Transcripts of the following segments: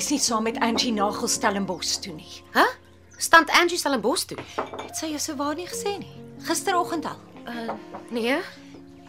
Jy's nie saam met Angie Nagel Stellenbosch toe nie. Hæ? Huh? Stand Angie Stellenbosch toe? Het sy jou so waar nie gesê nie? Gisteroggend al. Uh nee.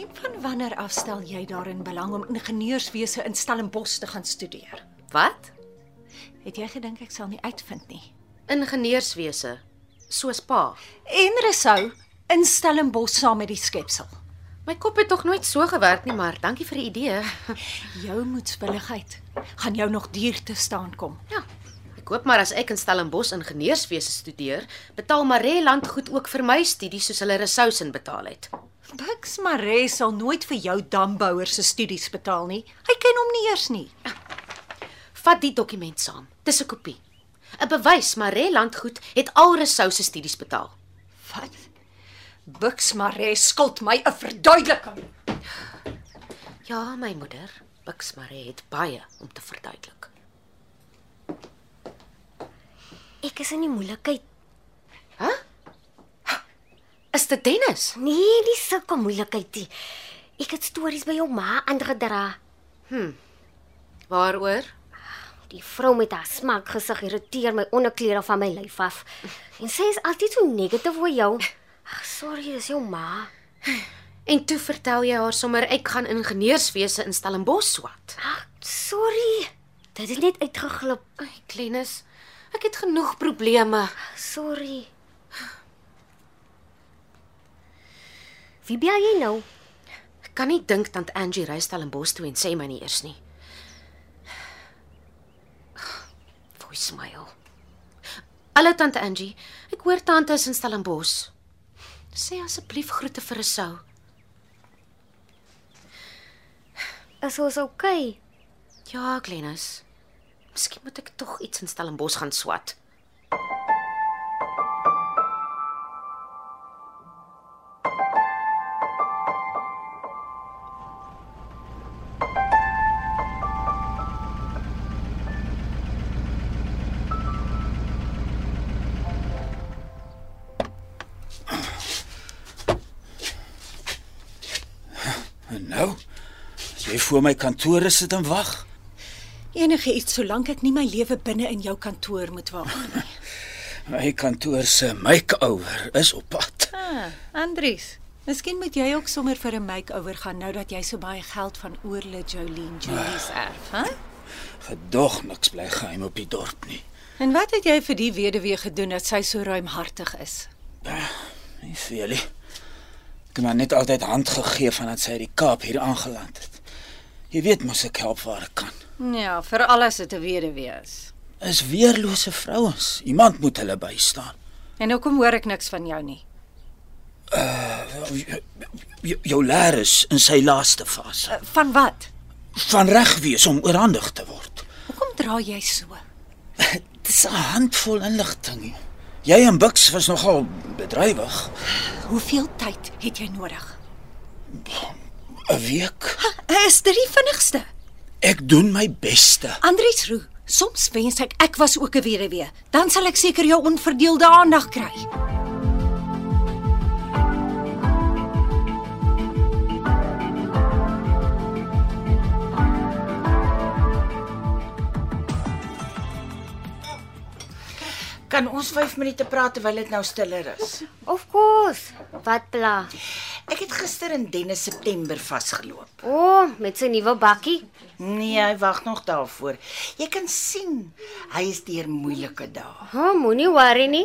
En van wanneer af stel jy daarin belang om ingenieurswese in Stellenbosch te gaan studeer? Wat? Het jy gedink ek sal nie uitvind nie? Ingenieurswese. Soos pa. En Resou in Stellenbosch saam met die skepsel. My kop het tog nooit so gewerk nie, maar dankie vir die idee. Jou moedswilligheid gaan jou nog duur te staan kom. Ja. Ek hoop maar as ek in Stellenbosch ingenieurswese studeer, betaal Maree landgoed ook vir my studies soos hulle Resousin betaal het. Bux Maree sal nooit vir jou dambouer se studies betaal nie. Hy ken hom nie eers nie. Vat die dokument saam. Dis 'n kopie. 'n Bewys Maree landgoed het al Resou se studies betaal. Bux Maree skuld my 'n verduideliking. Ja, my moeder, Bux Maree het baie om te verduidelik. Ek is in die moeilikheid. Hæ? Is dit Dennis? Nee, nie sulke moeilikheid nie. Ek het stories by jou ma aangedra. Waaroor? Die vrou met haar smak gesig irriteer my onderklere van my lyf af. En sy is altyd so negatief oor jou. Ag, sorry, dis jou ma. En toe vertel jy haar sommer ek gaan ingenieurswese in Stellenbosch swat. Ag, sorry. Dit het net uitgeglip. Ai, Klenus, ek het genoeg probleme. Sorry. Wie bel jy nou? Ek kan nie dink tant Angie ry Stellenbosch toe en sê my nie eers nie. Voicemail. Hallo tant Angie, ek hoor tante is in Stellenbosch. Sê asseblief groete vir Resou. Is ons okay? Ja, Klenus. Miskien moet ek tog iets in Stellenbosch gaan swat. En nou, as jy voor my kantoor sit en wag, Enige iets solank ek nie my lewe binne in jou kantoor moet waag nie. my kantoor se make-over is op pad. Ah, Andries. Miskien moet jy ook sommer vir 'n makeover gaan nou dat jy so baie geld van oorle Jolene Julies erf, hè? Gedog niks bly geheim op die dorp nie. En wat het jy vir die weduwee gedoen dat sy so ruimhartig is? Nie veel nie. Het maar net altyd hand gegee vandat sy uit die Kaap hier aangeland het. Jy weet mos ek help waar ek kan. Ja, vir alles dit 'n weduwee is. Is weerlose vrouens. Iemand moet hulle bystaan. En hoekom hoor ek niks van jou nie? Jou, jou leer is in sy laaste fase. Uh, van wat? Van reg wees om oorhandig te word. Hoekom dra jy so? Dis 'n handvol inligting. Jy en Bux was nogal bedrywig. Hoeveel tyd het jy nodig? 'n Week. Ha, is dit die vinnigste? Ek doen my beste. Andries Roo, soms wens ek ek was ook 'n weduwee. Dan sal ek seker jou onverdeelde aandag kry. Kan ons 5 minute praat terwyl dit nou stiller is? Of course. Wat pla? Ek het gister in Dennis September vasgeloop. O, oh, met sy nuwe bakkie. Nee, hy wag nog daarvoor. Jy kan sien Hy is deur moeilike dae. Ha, oh, moenie worry nie.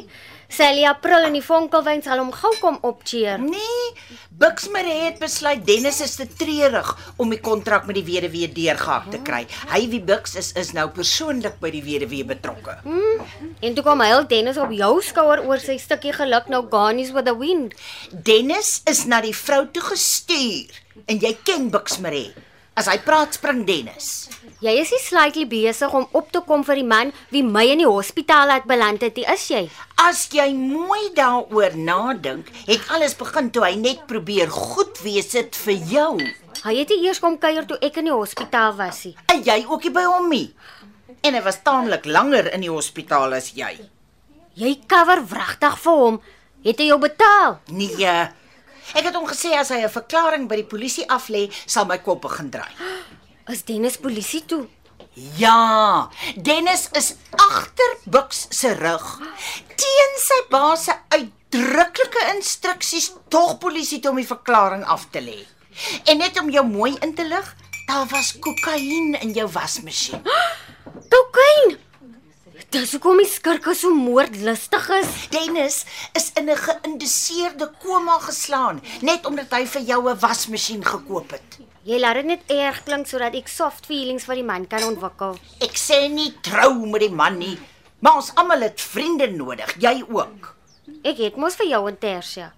Sally April in die Vonkelwyn sal hom gou kom opcheer. Nee, Buxmere het besluit Dennis is te treurig om die kontrak met die weduwee deurgehak te kry. Hy wie Bux is is nou persoonlik by die weduwee betrokke. En toe kom hy Dennis op jou skouer oor sy stukkie geluk nou Garnies with the wind. Dennis is na die vrou toe gestuur en jy ken Buxmere. As hy praat spring Dennis. Jy is nie slightly besig om op te kom vir die man wie my in die hospitaal laat beland het, nie, is jy? As jy mooi daaroor nadink, het alles begin toe hy net probeer goed wees dit vir jou. Hy het nie eers kom kuier toe ek in die hospitaal was nie. En jy ookie by hom nie. En hy was taamlik langer in die hospitaal as jy. Jy cover wragtig vir hom. Het hy jou betaal? Nee. Ek het hom gesê as hy 'n verklaring by die polisie aflê, sal my kop begin draai. Is Dennis polisie toe? Ja, Dennis is agter Bux se rug. Teen sy baas se uitdruklike instruksies tog polisie toe om die verklaring af te lê. En net om jou mooi in te lig, daar was kokain in jou wasmasjien. Kokain. Dis hoekom die skurke so moordlustig is. Dennis is in 'n geïnduseerde koma geslaan net omdat hy vir jou 'n wasmasjien gekoop het. Jy laat dit net erg klink sodat ek soft feelings vir die man kan ontwikkel. Ek sê nie trou met die man nie, maar ons almal het vriende nodig, jy ook. Ek het mos vir jou en Tersia.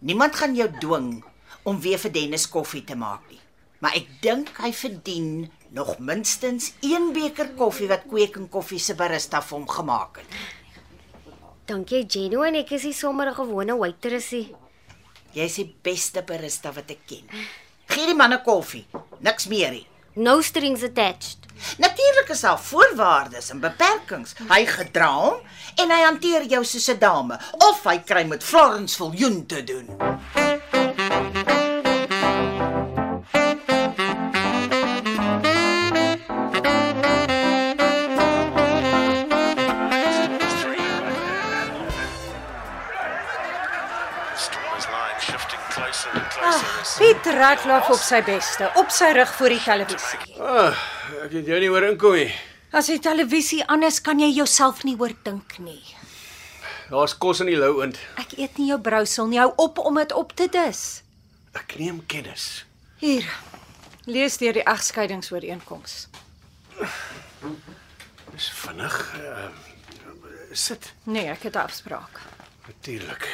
Niemand gaan jou dwing om weer vir Dennis koffie te maak nie. Maar ek dink hy verdien nog minstens 1 beker koffie wat Kweek en Koffie se barista vir hom gemaak het. Dankie Jenny en ek is nie sommer 'n gewone waiteressie. Jy's die beste barista wat ek ken. Gee die man 'n koffie, niks meer nie. No strings attached. Natuurlik is daar voorwaardes en beperkings. Hy gedra hom en hy hanteer jou soos 'n dame of hy kry met Florence Viljoen te doen. Storm Ratloff op sy beste, op sy rug voor die televisie. Ah, ek het jou nie hoor inkom nie. As die televisie anders kan jy jouself nie oordink nie. Daar's kos in die lou oond. Ek eet nie jou brousel nie. Hou op om dit op te dis. Ek neem kennis. Hier. Lees deur die egskeidingsooreenkoms. Dis vinnig. Uh, sit. Nee, ek het 'n afspraak. Natuurlik.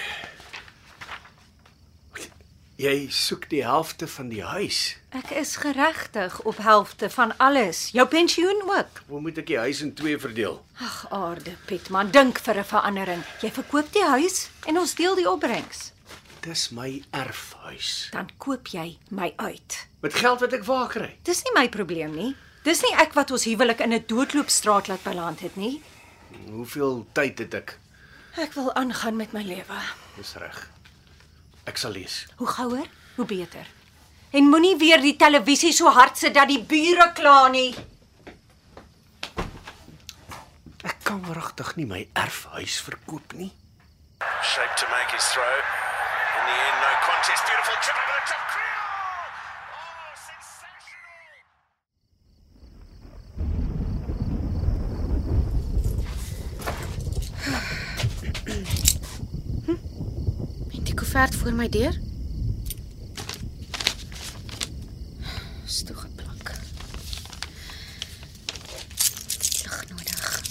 Jy soek die helfte van die huis. Ek is geregtig op helfte van alles. Jou pensioen ook. Hoe moet ek die huis in twee verdeel? Ag, aarde Piet, man, dink vir 'n verandering. Jy verkoop die huis en ons deel die opbrengs. Dis my erfhuis. Dan koop jy my uit. Met geld wat ek waar kry. Dis nie my probleem nie. Dis nie ek wat ons huwelik in 'n doodloopstraat laat beland het nie. Hoeveel tyd het ek? Ek wil aangaan met my lewe. Dis reg. Ek sal lees. Hoe gouer, hoe beter. En moenie weer die televisie so hard sit dat die bure kla nie. Ek kan regtig nie my erfhuis verkoop nie. shape to make his throw. In the end, no contest. Beautiful triple but to Creel. Oh, sensational! Koevert voor my deur? Is toe geplak. Lig nodig.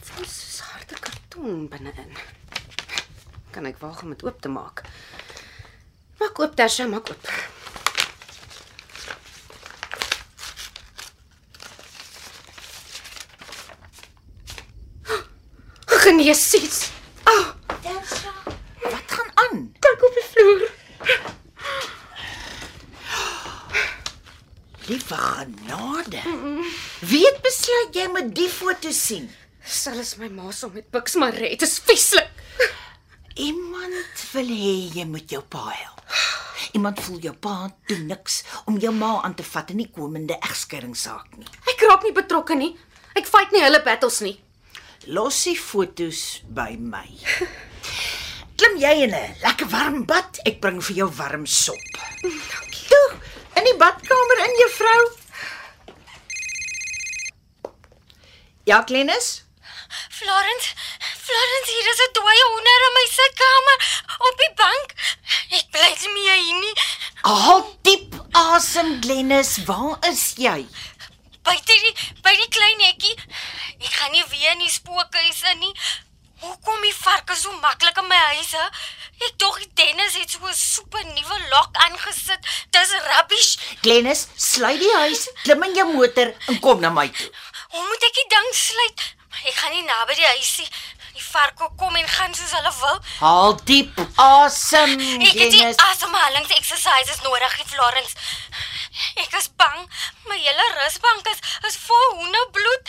Voel soos harde karton binne-in. Kan ek waag om dit oop te maak? Maak oop, Tasha, maak oop. Genesies. Ah, Wat gaan aan? kyk op die vloer. Liewe genade. Wie het besluit jy moet die foto sien? Sal is my ma saam met Bux maar red. Dit is vieslik. Iemand wil hê jy moet jou pa help. Iemand voel jou pa doen niks om jou ma aan te vat in die komende egskeidingssaak nie. Ek raak nie betrokke nie. Ek fight nie hulle battles nie. Los die fotos by my. Klim jy in 'n lekker warm bad. Ek bring vir jou warm sop. Dankie. Toe, in die badkamer in juffrou. Ja, Glenis? Florence, Florence, hier is 'n dooie hoender in my sitkamer op die bank. Ek bly nie meer hier nie. Haal diep asem, Glenis. Waar is jy? Buite die by die klein hekkie. Ek gaan nie weer in die spookhuis in nie. Hoekom die varke so maklik in my huis hè? Ek dog Dennis het so 'n super nuwe lok aangesit. Dis rubbish. Glenis, sluit die huis, klim in jou motor en kom na my toe. Hoe moet ek die ding sluit? Ek gaan nie naby die huis nie. Die varke kom en gaan soos hulle wil. Haal diep asem, Ek het die asemhalingsexercises nodig, Florence. Ek is bang. My hele rusbank is is vol hoenderbloed.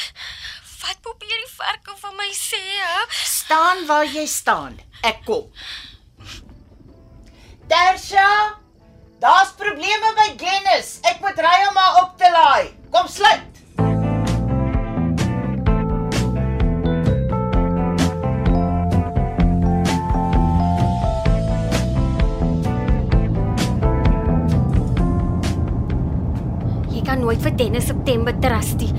Wat probeer die varke van my sê, hè? Staan waar jy staan. Ek kom. Tersha, daar's probleme by Glenis. Ek moet ry om haar op te laai. Kom sluit. Jy kan nooit vir Dennis September trust nie.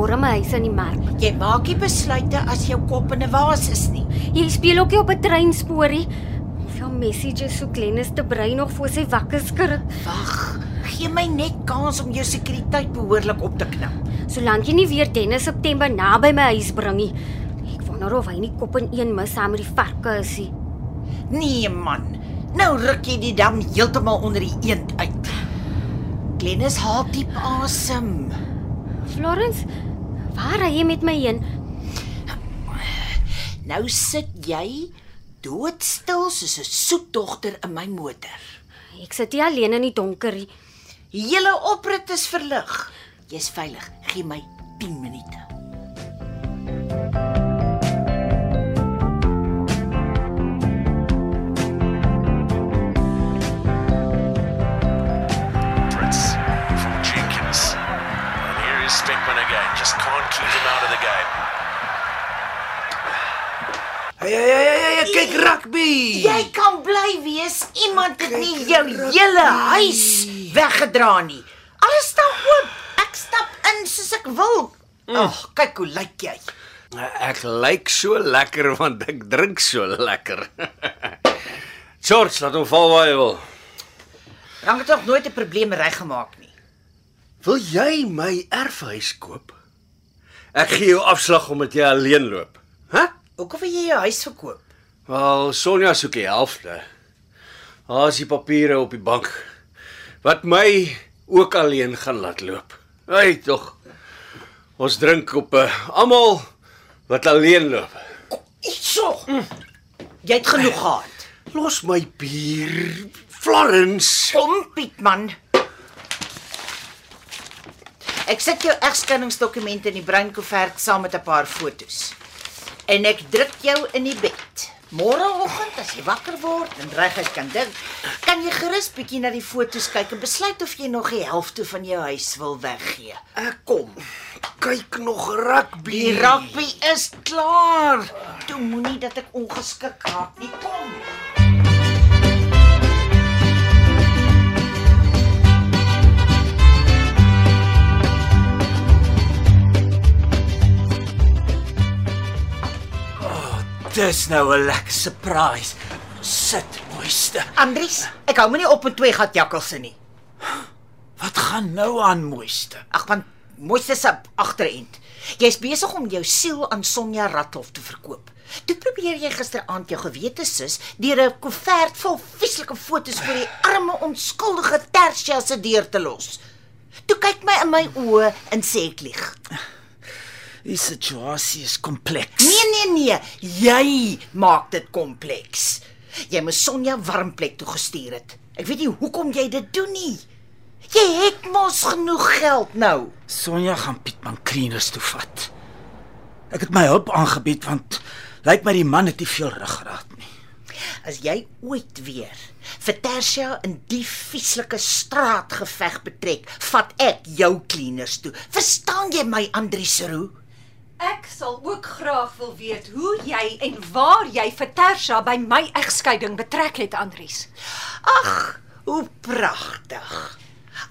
Môre my huis in die mark. Jy maak nie besluite as jou kop in 'n waas is nie. Jy speel ook nie op 'n treinspoorie. Hoeveel messages so Glennis te brei nog voor sy wakker skud. Wag, gee my net kans om jou sekuriteit behoorlik op te knap. Solank jy nie weer Dennis September naby my huis bring nie. Ek wonder of hy nie kop in een mis saam met die varke is nie. Nee man. Nou ruk jy die dam heeltemal onder die eend uit. Glenis haal diep asem. Florence, waar ry jy met my heen? Nou sit jy doodstil soos 'n soet dogter in my motor. Ek sit nie alleen in die donker nie. Die hele oprit is verlig. Jy's veilig. Gee my 10 minute. Hey, hey, hey, hey, hey kyk rugby. Jy kan bly wees. Iemand het nie jou hele huis weggedra nie. Alles staan oop. Ek stap in soos ek wil. Ag, kyk hoe lyk jy. Ek lyk so lekker want ek drink so lekker. George, laat hom val waar hy wil. Dan het tog nooit 'n probleem reggemaak nie. Wil jy my erfhuis koop? Ek gee jou afslag omdat jy alleen loop. Hæ? Hoekom wil jy jou huis verkoop? Wel, Sonja soek die helfte. Haar is die papiere op die bank wat my ook alleen gaan laat loop. Hey tog. Ons drink op 'n uh, almal wat alleen loop. Itso. Jy het genoeg gehad. Los my bier, Florence. Kom Piet man. Ek sit jou egskenningsdokumente in die bruin koevert saam met 'n paar fotos. En ek druk jou in die bed. Môreoggend as jy wakker word en reguit kan dink, kan jy gerus bietjie na die fotos kyk en besluit of jy nog die helfte van jou huis wil weggee. Ek kom. Kyk nog rugby. Die rugby is klaar. Toe moenie dat ek ongeskik raak nie. Kom. Dis nou 'n lekker surprise. Sit, mooiste. Andries, ek hou my nie op met twee gat jakkalse nie. Wat gaan nou aan, mooiste? Ag man, mooiste se agterend. Jy's besig om jou siel aan Sonja Rathof te verkoop. Toe probeer jy gisteraand jou gewete sis deur 'n koevert vol vieslike foto's vir die arme onskuldige Tersia se deur te los. Toe kyk my in my oë en sê ek lieg. Die situasie is kompleks. Nee nee nee, jy maak dit kompleks. Jy moes Sonja warm plek toe gestuur het. Ek weet nie hoekom jy dit doen nie. Jy het mos genoeg geld nou. Sonja gaan Pietman Kreeners toe vat. Ek het my hulp aangebied want lyk my die man het nie veel ruggraat nie. As jy ooit weer vir Tersia in die vieslike straatgeveg betrek, vat ek jou cleaners toe. Verstaan jy my, Andriesroo? Ek sal ook graag wil weet hoe jy en waar jy vir Tersha by my egskeiding betrek het, Andries. Ag, hoe pragtig.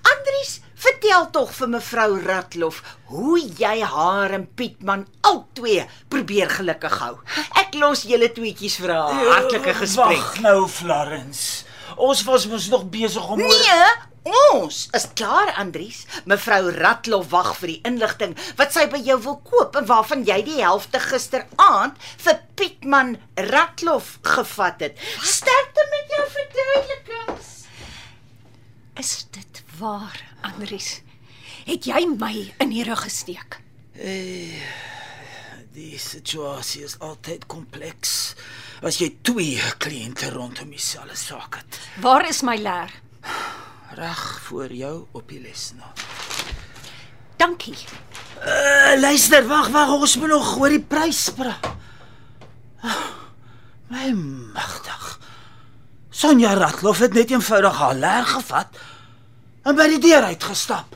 Andries, vertel tog vir mevrou Ratloff hoe jy haar en Pietman albei probeer gelukkig hou. Ek los julle tweetjies vir 'n hartlike gesprek. Wag nou, Florence. Ons was mos nog besig om oor Nee, ons is klaar, Andries. Mevrou Ratloff wag vir die inligting wat sy by jou wil koop en waarvan jy die helfte gisteraand vir Pietman Ratloff gevat het. Sterkte met jou verduidelikings. Is dit waar, Andries? Het jy my in die rug gesteek? Die situasie is altyd kompleks. As jy twee kliënte rondom dieselfde saak het, Waar is my leer? reg voor jou op die lesnaam. Dankie. Uh, luister, wag, wag, ons moet nog oor die prys praat. Ah, My magtig. Sonja Ratloff het net eenvoudig haar leer gevat en by die deur uitgestap.